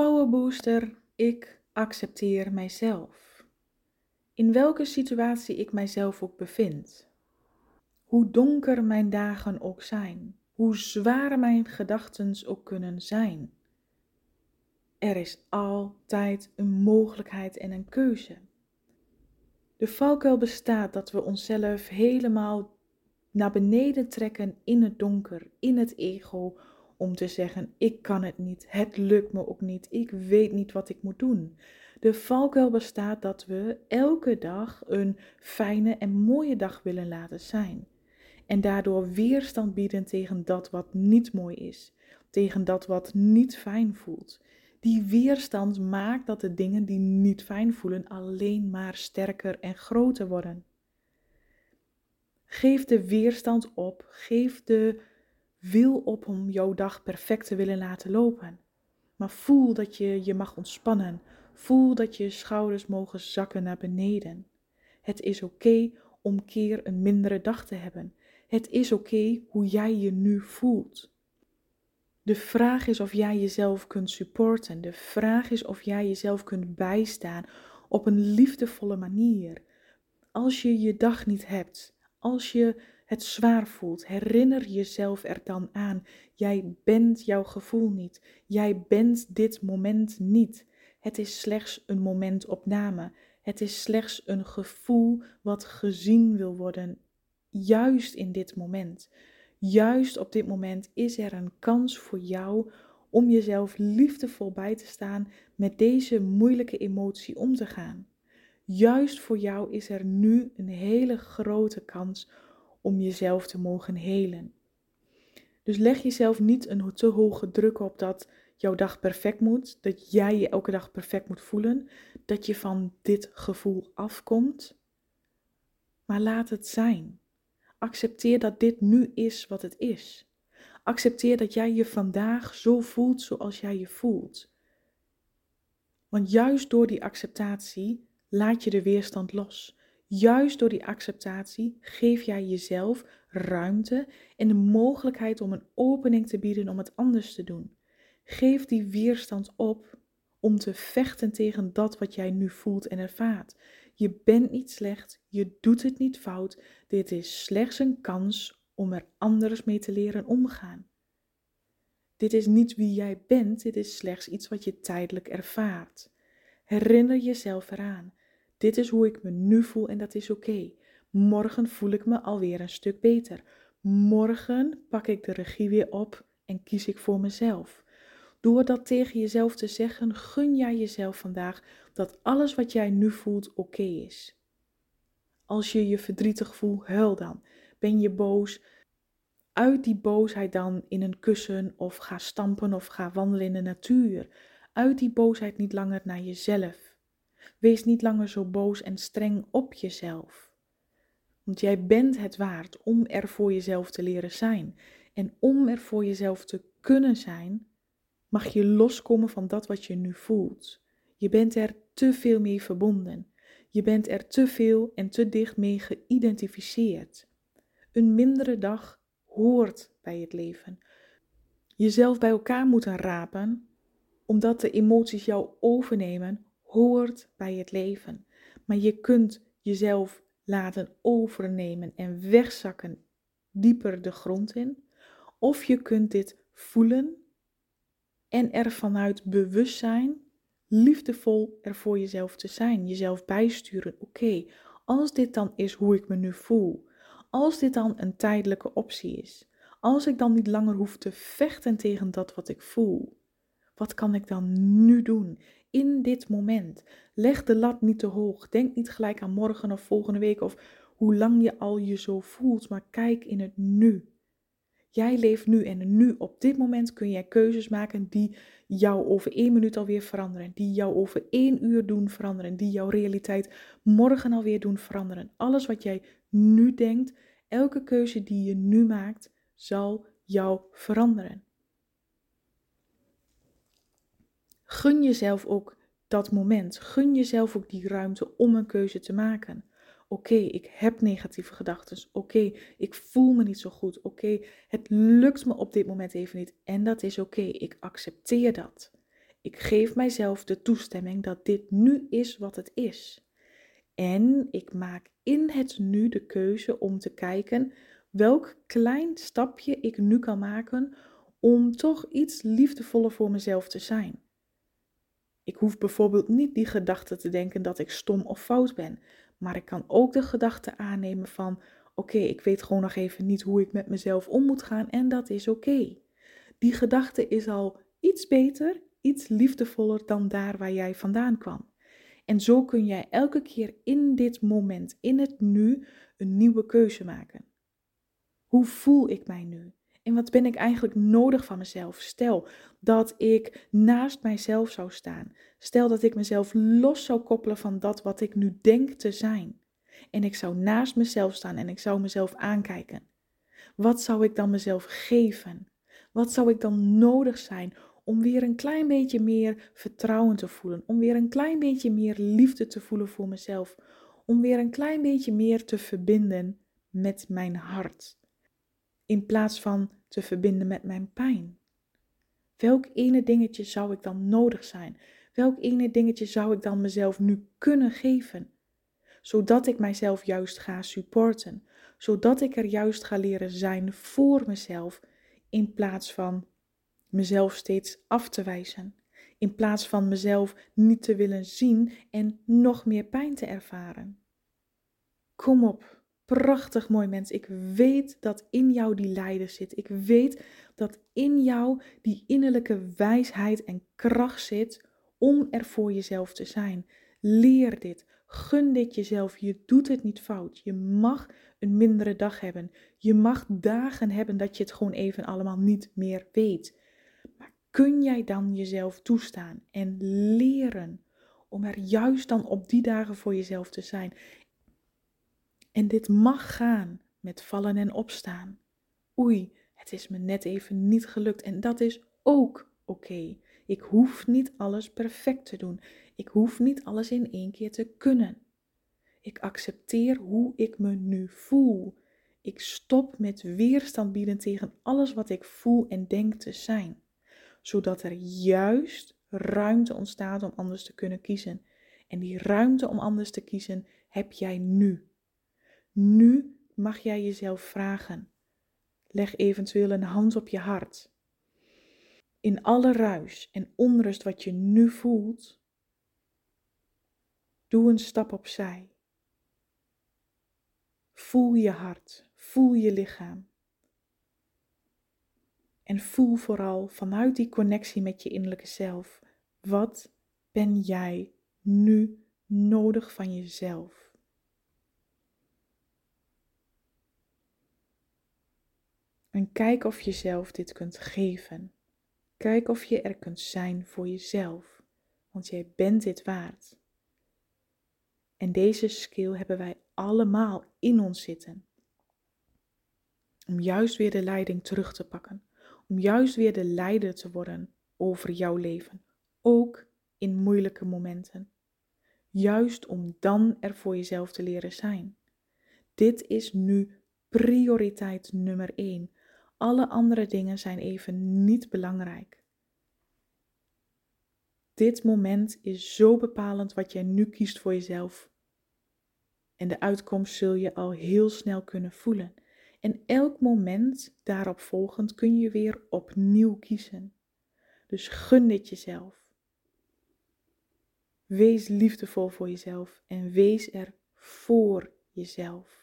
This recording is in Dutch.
Powerbooster, ik accepteer mijzelf. In welke situatie ik mijzelf ook bevind. Hoe donker mijn dagen ook zijn, hoe zwaar mijn gedachten ook kunnen zijn. Er is altijd een mogelijkheid en een keuze. De valkuil bestaat dat we onszelf helemaal naar beneden trekken in het donker, in het ego, om te zeggen: ik kan het niet, het lukt me ook niet, ik weet niet wat ik moet doen. De valkuil bestaat dat we elke dag een fijne en mooie dag willen laten zijn. En daardoor weerstand bieden tegen dat wat niet mooi is, tegen dat wat niet fijn voelt. Die weerstand maakt dat de dingen die niet fijn voelen alleen maar sterker en groter worden. Geef de weerstand op, geef de wil op om jouw dag perfect te willen laten lopen. Maar voel dat je je mag ontspannen. Voel dat je schouders mogen zakken naar beneden. Het is oké om keer een mindere dag te hebben. Het is oké hoe jij je nu voelt. De vraag is of jij jezelf kunt supporten. De vraag is of jij jezelf kunt bijstaan op een liefdevolle manier. Als je je dag niet hebt, als je het zwaar voelt, herinner jezelf er dan aan. Jij bent jouw gevoel niet. Jij bent dit moment niet. Het is slechts een momentopname. Het is slechts een gevoel wat gezien wil worden, juist in dit moment. Juist op dit moment is er een kans voor jou om jezelf liefdevol bij te staan met deze moeilijke emotie om te gaan. Juist voor jou is er nu een hele grote kans om jezelf te mogen helen. Dus leg jezelf niet een te hoge druk op dat jouw dag perfect moet, dat jij je elke dag perfect moet voelen, dat je van dit gevoel afkomt. Maar laat het zijn. Accepteer dat dit nu is wat het is. Accepteer dat jij je vandaag zo voelt zoals jij je voelt. Want juist door die acceptatie laat je de weerstand los. Juist door die acceptatie geef jij jezelf ruimte en de mogelijkheid om een opening te bieden om het anders te doen. Geef die weerstand op om te vechten tegen dat wat jij nu voelt en ervaart. Je bent niet slecht, je doet het niet fout. Dit is slechts een kans om er anders mee te leren omgaan. Dit is niet wie jij bent, dit is slechts iets wat je tijdelijk ervaart. Herinner jezelf eraan. Dit is hoe ik me nu voel en dat is oké. Morgen voel ik me alweer een stuk beter. Morgen pak ik de regie weer op en kies ik voor mezelf. Door dat tegen jezelf te zeggen, gun jij jezelf vandaag dat alles wat jij nu voelt oké is. Als je je verdrietig voelt, huil dan. Ben je boos? Uit die boosheid dan in een kussen of ga stampen of ga wandelen in de natuur. Uit die boosheid niet langer naar jezelf. Wees niet langer zo boos en streng op jezelf. Want jij bent het waard om er voor jezelf te leren zijn. En om er voor jezelf te kunnen zijn, mag je loskomen van dat wat je nu voelt. Je bent er te veel mee verbonden. Je bent er te veel en te dicht mee geïdentificeerd. Een mindere dag hoort bij het leven. Jezelf bij elkaar moeten rapen, omdat de emoties jou overnemen, hoort bij het leven. Maar je kunt jezelf laten overnemen en wegzakken dieper de grond in. Of je kunt dit voelen en er vanuit bewustzijn liefdevol er voor jezelf te zijn. Jezelf bijsturen. Oké, als dit dan is hoe ik me nu voel. Als dit dan een tijdelijke optie is. Als ik dan niet langer hoef te vechten tegen dat wat ik voel. Wat kan ik dan nu doen? in dit moment. Leg de lat niet te hoog. Denk niet gelijk aan morgen of volgende week of hoe lang je al je zo voelt, maar kijk in het nu. Jij leeft nu en nu op dit moment kun jij keuzes maken die jou over één minuut alweer veranderen, die jou over één uur doen veranderen, die jouw realiteit morgen alweer doen veranderen. Alles wat jij nu denkt, elke keuze die je nu maakt, zal jou veranderen. Gun jezelf ook dat moment. Gun jezelf ook die ruimte om een keuze te maken. Oké, ik heb negatieve gedachten. Oké, ik voel me niet zo goed. Oké, het lukt me op dit moment even niet. En dat is oké. Ik accepteer dat. Ik geef mijzelf de toestemming dat dit nu is wat het is. En ik maak in het nu de keuze om te kijken welk klein stapje ik nu kan maken om toch iets liefdevoller voor mezelf te zijn. Ik hoef bijvoorbeeld niet die gedachte te denken dat ik stom of fout ben, maar ik kan ook de gedachte aannemen van: oké, ik weet gewoon nog even niet hoe ik met mezelf om moet gaan en dat is oké. Die gedachte is al iets beter, iets liefdevoller dan daar waar jij vandaan kwam. En zo kun jij elke keer in dit moment, in het nu, een nieuwe keuze maken. Hoe voel ik mij nu? En wat ben ik eigenlijk nodig van mezelf? Stel dat ik naast mijzelf zou staan. Stel dat ik mezelf los zou koppelen van dat wat ik nu denk te zijn. En ik zou naast mezelf staan en ik zou mezelf aankijken. Wat zou ik dan mezelf geven? Wat zou ik dan nodig zijn om weer een klein beetje meer vertrouwen te voelen? Om weer een klein beetje meer liefde te voelen voor mezelf? Om weer een klein beetje meer te verbinden met mijn hart? in plaats van te verbinden met mijn pijn? Welk ene dingetje zou ik dan nodig zijn? Welk ene dingetje zou ik dan mezelf nu kunnen geven? Zodat ik mijzelf juist ga supporten. Zodat ik er juist ga leren zijn voor mezelf. In plaats van mezelf steeds af te wijzen. In plaats van mezelf niet te willen zien en nog meer pijn te ervaren. Kom op prachtig mooi mens. Ik weet dat in jou die lijden zit. Ik weet dat in jou die innerlijke wijsheid en kracht zit om er voor jezelf te zijn. Leer dit. Gun dit jezelf. Je doet het niet fout. Je mag een mindere dag hebben. Je mag dagen hebben dat je het gewoon even allemaal niet meer weet. Maar kun jij dan jezelf toestaan en leren om er juist dan op die dagen voor jezelf te zijn? En dit mag gaan met vallen en opstaan. Oei, het is me net even niet gelukt en dat is ook oké. Ik hoef niet alles perfect te doen. Ik hoef niet alles in één keer te kunnen. Ik accepteer hoe ik me nu voel. Ik stop met weerstand bieden tegen alles wat ik voel en denk te zijn, zodat er juist ruimte ontstaat om anders te kunnen kiezen. En die ruimte om anders te kiezen heb jij nu. Nu mag jij jezelf vragen. Leg eventueel een hand op je hart. In alle ruis en onrust wat je nu voelt, doe een stap opzij. Voel je hart, voel je lichaam. En voel vooral vanuit die connectie met je innerlijke zelf, wat ben jij nu nodig van jezelf? En kijk of je zelf dit kunt geven. Kijk of je er kunt zijn voor jezelf, want jij bent dit waard. En deze skill hebben wij allemaal in ons zitten. Om juist weer de leiding terug te pakken. Om juist weer de leider te worden over jouw leven. Ook in moeilijke momenten. Juist om dan er voor jezelf te leren zijn. Dit is nu prioriteit nummer 1. Alle andere dingen zijn even niet belangrijk. Dit moment is zo bepalend wat jij nu kiest voor jezelf. En de uitkomst zul je al heel snel kunnen voelen. En elk moment daarop volgend kun je weer opnieuw kiezen. Dus gun dit jezelf. Wees liefdevol voor jezelf en wees er voor jezelf.